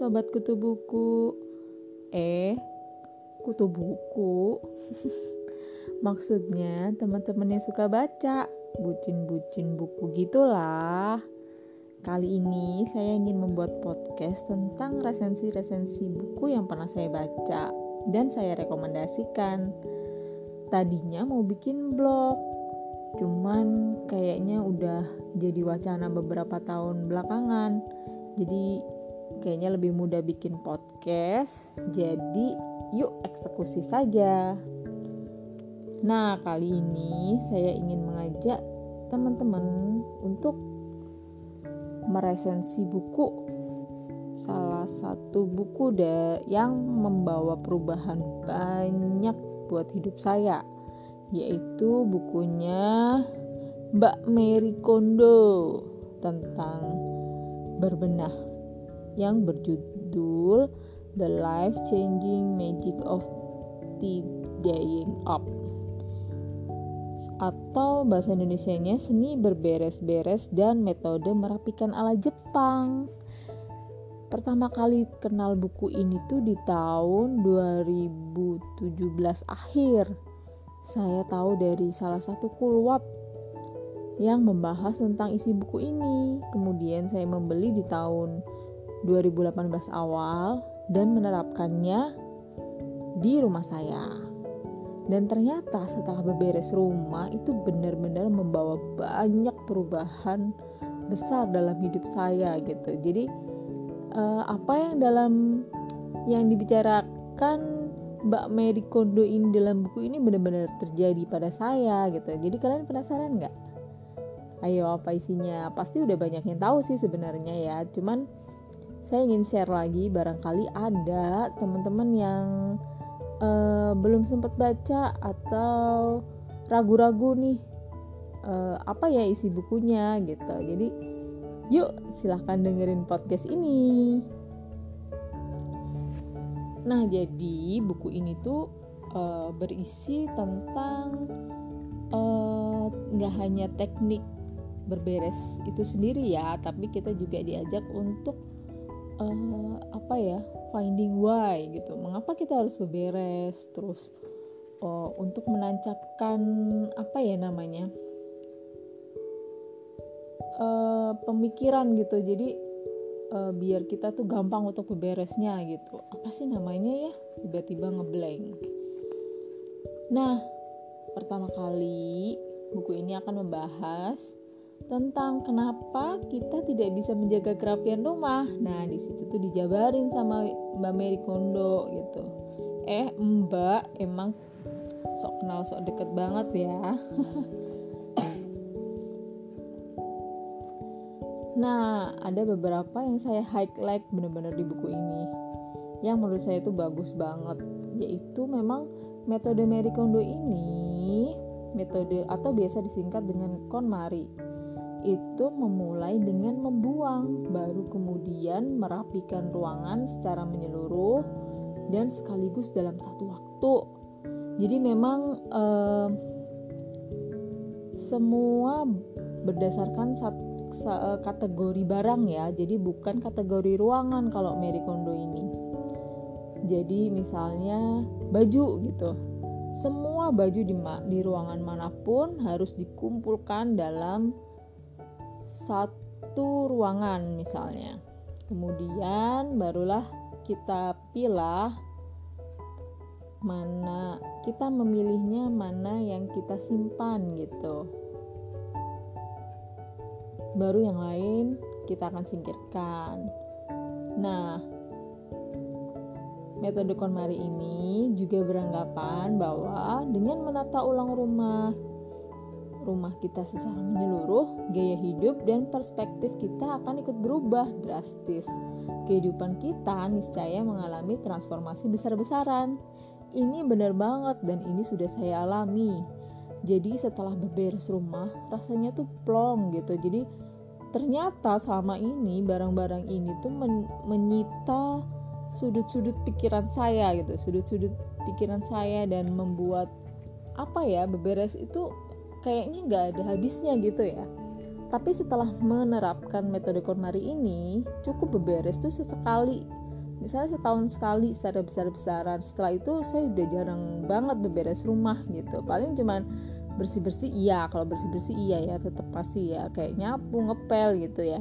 sobat kutu buku. Eh, kutu buku. Maksudnya teman-teman yang suka baca, bucin-bucin buku gitulah. Kali ini saya ingin membuat podcast tentang resensi-resensi buku yang pernah saya baca dan saya rekomendasikan. Tadinya mau bikin blog, cuman kayaknya udah jadi wacana beberapa tahun belakangan. Jadi kayaknya lebih mudah bikin podcast. Jadi yuk eksekusi saja. Nah, kali ini saya ingin mengajak teman-teman untuk meresensi buku salah satu buku yang membawa perubahan banyak buat hidup saya yaitu bukunya Mbak Mary Kondo tentang berbenah yang berjudul The Life Changing Magic of Tidying Up atau bahasa Indonesia-nya seni berberes-beres dan metode merapikan ala Jepang. Pertama kali kenal buku ini tuh di tahun 2017 akhir. Saya tahu dari salah satu kulwap yang membahas tentang isi buku ini. Kemudian saya membeli di tahun 2018 awal dan menerapkannya di rumah saya. Dan ternyata setelah beberes rumah itu benar-benar membawa banyak perubahan besar dalam hidup saya gitu. Jadi uh, apa yang dalam yang dibicarakan Mbak Mary Kondo ini dalam buku ini benar-benar terjadi pada saya gitu. Jadi kalian penasaran nggak? Ayo apa isinya? Pasti udah banyak yang tahu sih sebenarnya ya. Cuman saya ingin share lagi barangkali ada teman-teman yang uh, belum sempat baca atau ragu-ragu nih uh, apa ya isi bukunya gitu. Jadi yuk silahkan dengerin podcast ini. Nah jadi buku ini tuh uh, berisi tentang nggak uh, hanya teknik berberes itu sendiri ya, tapi kita juga diajak untuk uh, apa ya finding why gitu. Mengapa kita harus beberes? Terus uh, untuk menancapkan apa ya namanya uh, pemikiran gitu. Jadi uh, biar kita tuh gampang untuk beberesnya gitu. Apa sih namanya ya? Tiba-tiba ngeblank. Nah pertama kali buku ini akan membahas tentang kenapa kita tidak bisa menjaga kerapian rumah. Nah, di situ tuh dijabarin sama Mbak Mary Kondo gitu. Eh, Mbak emang sok kenal sok deket banget ya. nah, ada beberapa yang saya highlight bener-bener di buku ini. Yang menurut saya itu bagus banget, yaitu memang metode Mary Kondo ini metode atau biasa disingkat dengan KonMari itu memulai dengan membuang, baru kemudian merapikan ruangan secara menyeluruh dan sekaligus dalam satu waktu. Jadi memang eh, semua berdasarkan sa, kategori barang ya, jadi bukan kategori ruangan kalau Mary Kondo ini. Jadi misalnya baju gitu, semua baju di, di ruangan mana pun harus dikumpulkan dalam satu ruangan misalnya. Kemudian barulah kita pilih mana kita memilihnya mana yang kita simpan gitu. Baru yang lain kita akan singkirkan. Nah, metode KonMari ini juga beranggapan bahwa dengan menata ulang rumah rumah kita secara menyeluruh, gaya hidup dan perspektif kita akan ikut berubah drastis. Kehidupan kita niscaya mengalami transformasi besar-besaran. Ini benar banget dan ini sudah saya alami. Jadi setelah beberes rumah, rasanya tuh plong gitu. Jadi ternyata selama ini barang-barang ini tuh men menyita sudut-sudut pikiran saya gitu, sudut-sudut pikiran saya dan membuat apa ya beberes itu kayaknya nggak ada habisnya gitu ya. Tapi setelah menerapkan metode KonMari ini cukup beberes tuh sesekali. Misalnya setahun sekali secara besar-besaran. Setelah itu saya udah jarang banget beberes rumah gitu. Paling cuman bersih-bersih iya. Kalau bersih-bersih iya ya. Tetap pasti ya. Kayak nyapu ngepel gitu ya.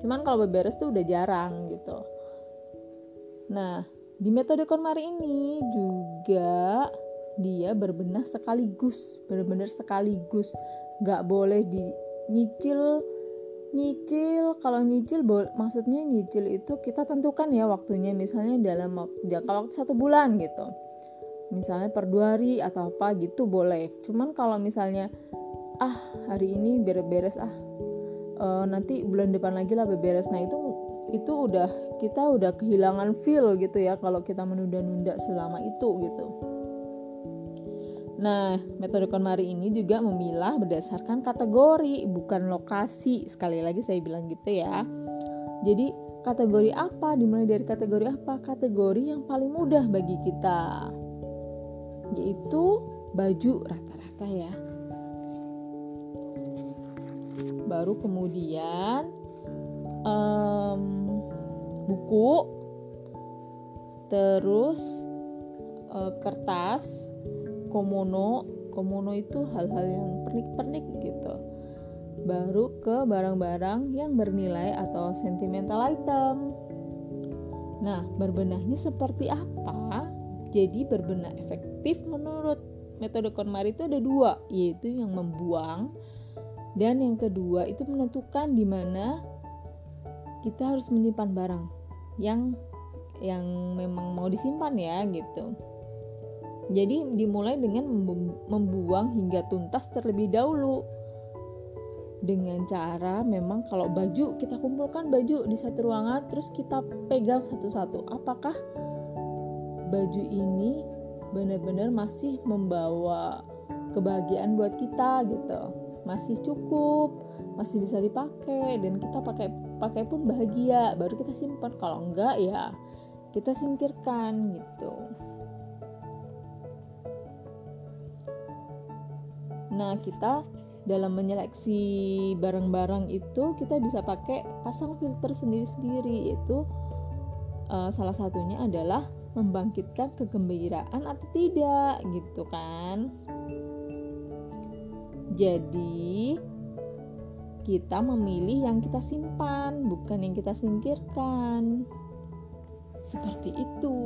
Cuman kalau beberes tuh udah jarang gitu. Nah di metode KonMari ini juga dia berbenah sekaligus benar-benar sekaligus. Nggak boleh dinyicil nyicil kalau nyicil maksudnya nyicil itu kita tentukan ya waktunya. Misalnya dalam jangka waktu satu bulan gitu. Misalnya per dua hari atau apa gitu boleh. Cuman kalau misalnya ah hari ini beres-beres ah uh, nanti bulan depan lagi lah beres. Nah itu itu udah kita udah kehilangan feel gitu ya kalau kita menunda-nunda selama itu gitu Nah, metode KonMari ini juga memilah berdasarkan kategori, bukan lokasi. Sekali lagi saya bilang gitu ya. Jadi, kategori apa? Dimulai dari kategori apa? Kategori yang paling mudah bagi kita. Yaitu baju rata-rata ya. Baru kemudian um, buku, terus uh, kertas, komono komono itu hal-hal yang pernik-pernik gitu. Baru ke barang-barang yang bernilai atau sentimental item. Nah berbenahnya seperti apa? Jadi berbenah efektif menurut metode KonMari itu ada dua yaitu yang membuang dan yang kedua itu menentukan di mana kita harus menyimpan barang yang yang memang mau disimpan ya gitu jadi dimulai dengan membuang hingga tuntas terlebih dahulu. Dengan cara memang kalau baju kita kumpulkan baju di satu ruangan terus kita pegang satu-satu. Apakah baju ini benar-benar masih membawa kebahagiaan buat kita gitu. Masih cukup, masih bisa dipakai dan kita pakai pakai pun bahagia. Baru kita simpan. Kalau enggak ya kita singkirkan gitu. Nah, kita dalam menyeleksi barang-barang itu kita bisa pakai pasang filter sendiri-sendiri yaitu uh, salah satunya adalah membangkitkan kegembiraan atau tidak gitu kan. Jadi kita memilih yang kita simpan, bukan yang kita singkirkan. Seperti itu.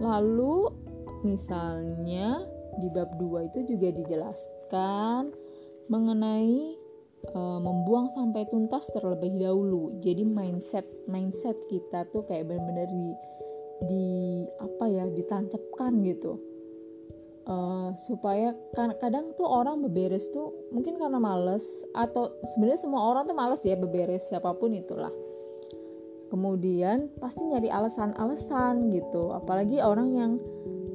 Lalu misalnya di bab 2 itu juga dijelaskan mengenai e, membuang sampai tuntas terlebih dahulu. Jadi mindset mindset kita tuh kayak benar-benar di di apa ya ditancapkan gitu. Uh, supaya kan kadang tuh orang beberes tuh mungkin karena males atau sebenarnya semua orang tuh males ya beberes siapa pun itulah kemudian pasti nyari alasan-alasan gitu. Apalagi orang yang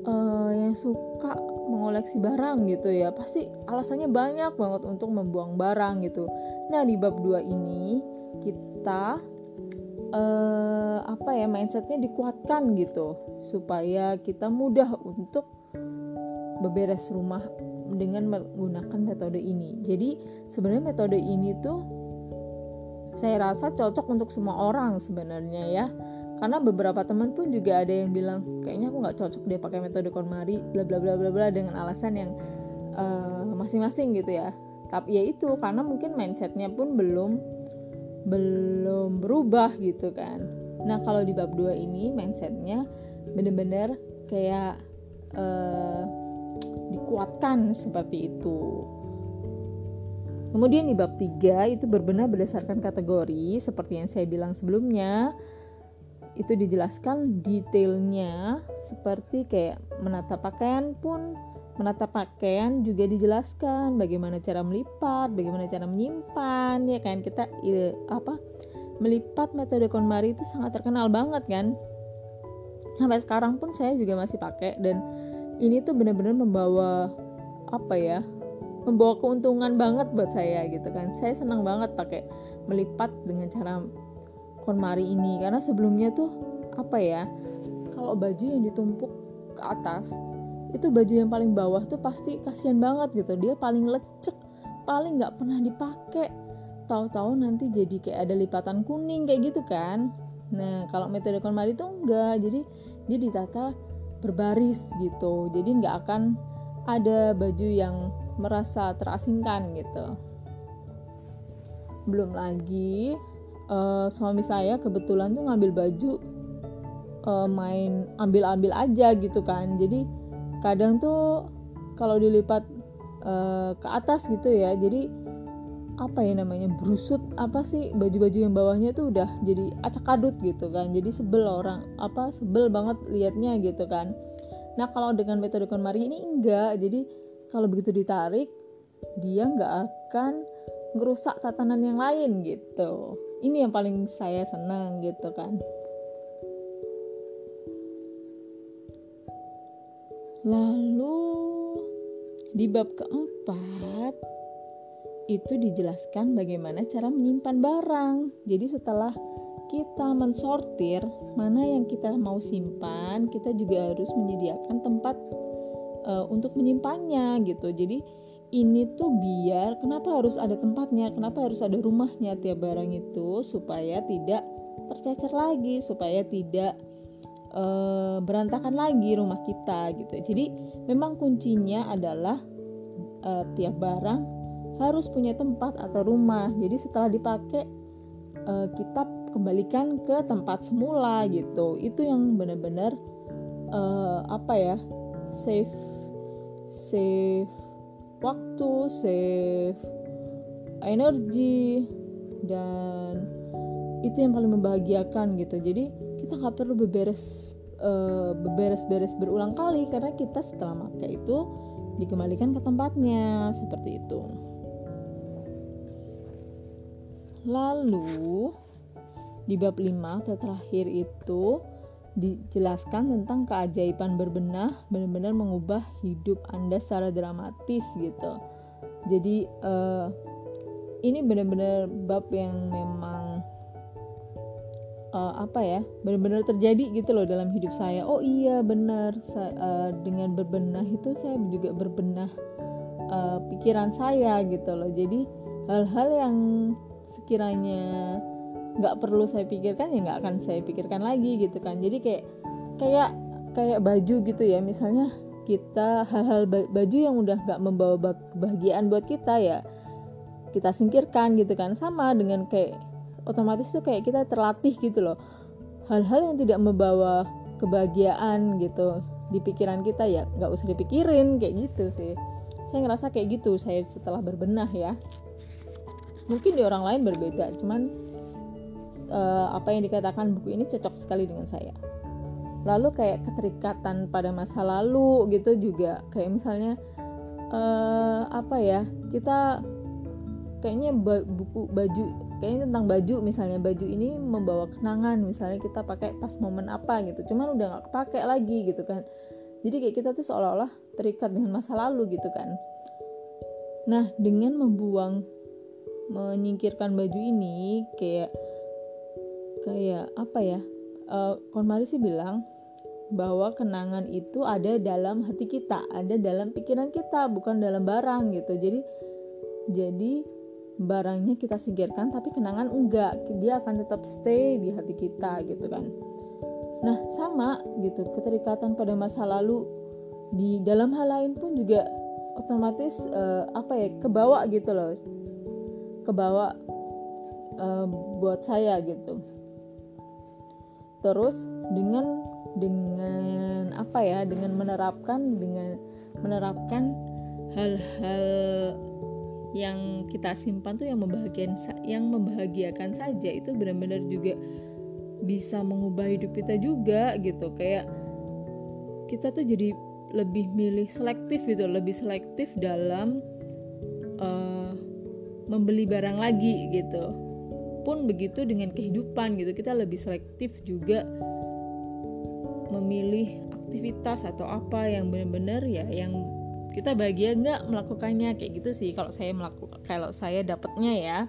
uh, yang suka mengoleksi barang gitu ya. Pasti alasannya banyak banget untuk membuang barang gitu. Nah di bab 2 ini kita uh, apa ya mindsetnya dikuatkan gitu. Supaya kita mudah untuk beberes rumah dengan menggunakan metode ini. Jadi sebenarnya metode ini tuh saya rasa cocok untuk semua orang sebenarnya ya. Karena beberapa teman pun juga ada yang bilang kayaknya aku nggak cocok deh pakai metode KonMari bla bla bla bla bla dengan alasan yang eh, masing-masing gitu ya. Tapi ya itu karena mungkin mindsetnya pun belum belum berubah gitu kan. Nah kalau di bab 2 ini mindsetnya bener-bener kayak uh, dikuatkan seperti itu Kemudian di bab 3 itu berbenah berdasarkan kategori seperti yang saya bilang sebelumnya. Itu dijelaskan detailnya seperti kayak menata pakaian pun menata pakaian juga dijelaskan bagaimana cara melipat, bagaimana cara menyimpan ya kan kita apa melipat metode KonMari itu sangat terkenal banget kan. Sampai sekarang pun saya juga masih pakai dan ini tuh benar-benar membawa apa ya membawa keuntungan banget buat saya gitu kan. Saya senang banget pakai melipat dengan cara konmari ini. Karena sebelumnya tuh apa ya kalau baju yang ditumpuk ke atas itu baju yang paling bawah tuh pasti kasihan banget gitu. Dia paling lecek paling nggak pernah dipakai. Tahu-tahu nanti jadi kayak ada lipatan kuning kayak gitu kan. Nah kalau metode KonMari itu enggak jadi dia ditata berbaris gitu. Jadi nggak akan ada baju yang merasa terasingkan gitu. Belum lagi uh, suami saya kebetulan tuh ngambil baju uh, main ambil-ambil aja gitu kan. Jadi kadang tuh kalau dilipat uh, ke atas gitu ya jadi apa ya namanya brusut apa sih baju-baju yang bawahnya tuh udah jadi acak adut gitu kan. Jadi sebel orang apa sebel banget liatnya gitu kan. Nah kalau dengan metode KonMari ini enggak. Jadi kalau begitu ditarik dia nggak akan ngerusak tatanan yang lain gitu ini yang paling saya senang gitu kan lalu di bab keempat itu dijelaskan bagaimana cara menyimpan barang. Jadi setelah kita mensortir mana yang kita mau simpan, kita juga harus menyediakan tempat uh, untuk menyimpannya gitu. Jadi ini tuh biar kenapa harus ada tempatnya, kenapa harus ada rumahnya tiap barang itu supaya tidak tercecer lagi, supaya tidak uh, berantakan lagi rumah kita gitu. Jadi memang kuncinya adalah uh, tiap barang harus punya tempat atau rumah. Jadi setelah dipakai uh, kita kembalikan ke tempat semula gitu. Itu yang benar-benar uh, apa ya? save save waktu, save energi dan itu yang paling membahagiakan gitu. Jadi kita nggak perlu beberes uh, beberes-beres berulang kali karena kita setelah pakai itu dikembalikan ke tempatnya seperti itu. Lalu di bab 5 atau terakhir itu dijelaskan tentang keajaiban berbenah benar-benar mengubah hidup Anda secara dramatis gitu. Jadi uh, ini benar-benar bab yang memang uh, apa ya benar-benar terjadi gitu loh dalam hidup saya. Oh iya benar saya, uh, dengan berbenah itu saya juga berbenah uh, pikiran saya gitu loh. Jadi hal-hal yang sekiranya nggak perlu saya pikirkan ya nggak akan saya pikirkan lagi gitu kan. Jadi kayak kayak kayak baju gitu ya. Misalnya kita hal-hal baju yang udah nggak membawa kebahagiaan buat kita ya kita singkirkan gitu kan. Sama dengan kayak otomatis tuh kayak kita terlatih gitu loh. Hal-hal yang tidak membawa kebahagiaan gitu di pikiran kita ya nggak usah dipikirin kayak gitu sih. Saya ngerasa kayak gitu saya setelah berbenah ya. Mungkin di orang lain berbeda cuman uh, apa yang dikatakan buku ini cocok sekali dengan saya. Lalu kayak keterikatan pada masa lalu gitu juga. Kayak misalnya uh, apa ya kita kayaknya buku baju kayaknya tentang baju misalnya baju ini membawa kenangan. Misalnya kita pakai pas momen apa gitu cuman udah nggak kepake lagi gitu kan. Jadi kayak kita tuh seolah-olah terikat dengan masa lalu gitu kan. Nah dengan membuang menyingkirkan baju ini kayak kayak apa ya uh, Konmari sih bilang bahwa kenangan itu ada dalam hati kita ada dalam pikiran kita bukan dalam barang gitu. Jadi jadi barangnya kita singkirkan tapi kenangan enggak. Dia akan tetap stay di hati kita gitu kan. Nah sama gitu keterikatan pada masa lalu di dalam hal lain pun juga otomatis uh, apa ya kebawa gitu loh. Kebawa uh, buat saya gitu terus dengan dengan apa ya dengan menerapkan dengan menerapkan hal-hal yang kita simpan tuh yang membahagiakan yang membahagiakan saja. Itu benar-benar juga bisa mengubah hidup kita juga gitu. Kayak kita tuh jadi lebih milih selektif gitu lebih selektif dalam uh, membeli barang lagi gitu pun begitu dengan kehidupan gitu. Kita lebih selektif juga memilih aktivitas atau apa yang benar-benar ya yang kita bahagia nggak melakukannya kayak gitu sih kalau saya melakukan kalau saya dapatnya ya.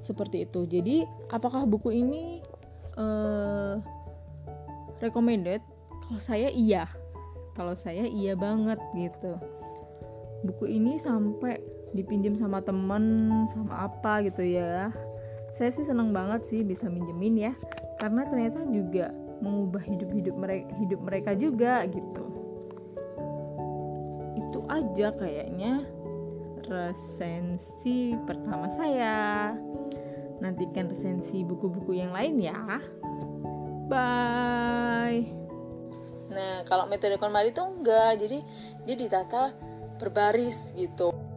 Seperti itu. Jadi apakah buku ini uh, recommended? Kalau saya iya. Kalau saya iya banget gitu. Buku ini sampai dipinjam sama temen sama apa gitu ya saya sih seneng banget sih bisa minjemin ya. Karena ternyata juga mengubah hidup hidup mereka hidup mereka juga gitu. Itu aja kayaknya resensi pertama saya. Nantikan resensi buku-buku yang lain ya. Bye. Nah kalau metode KonMari itu enggak. Jadi dia ditata berbaris gitu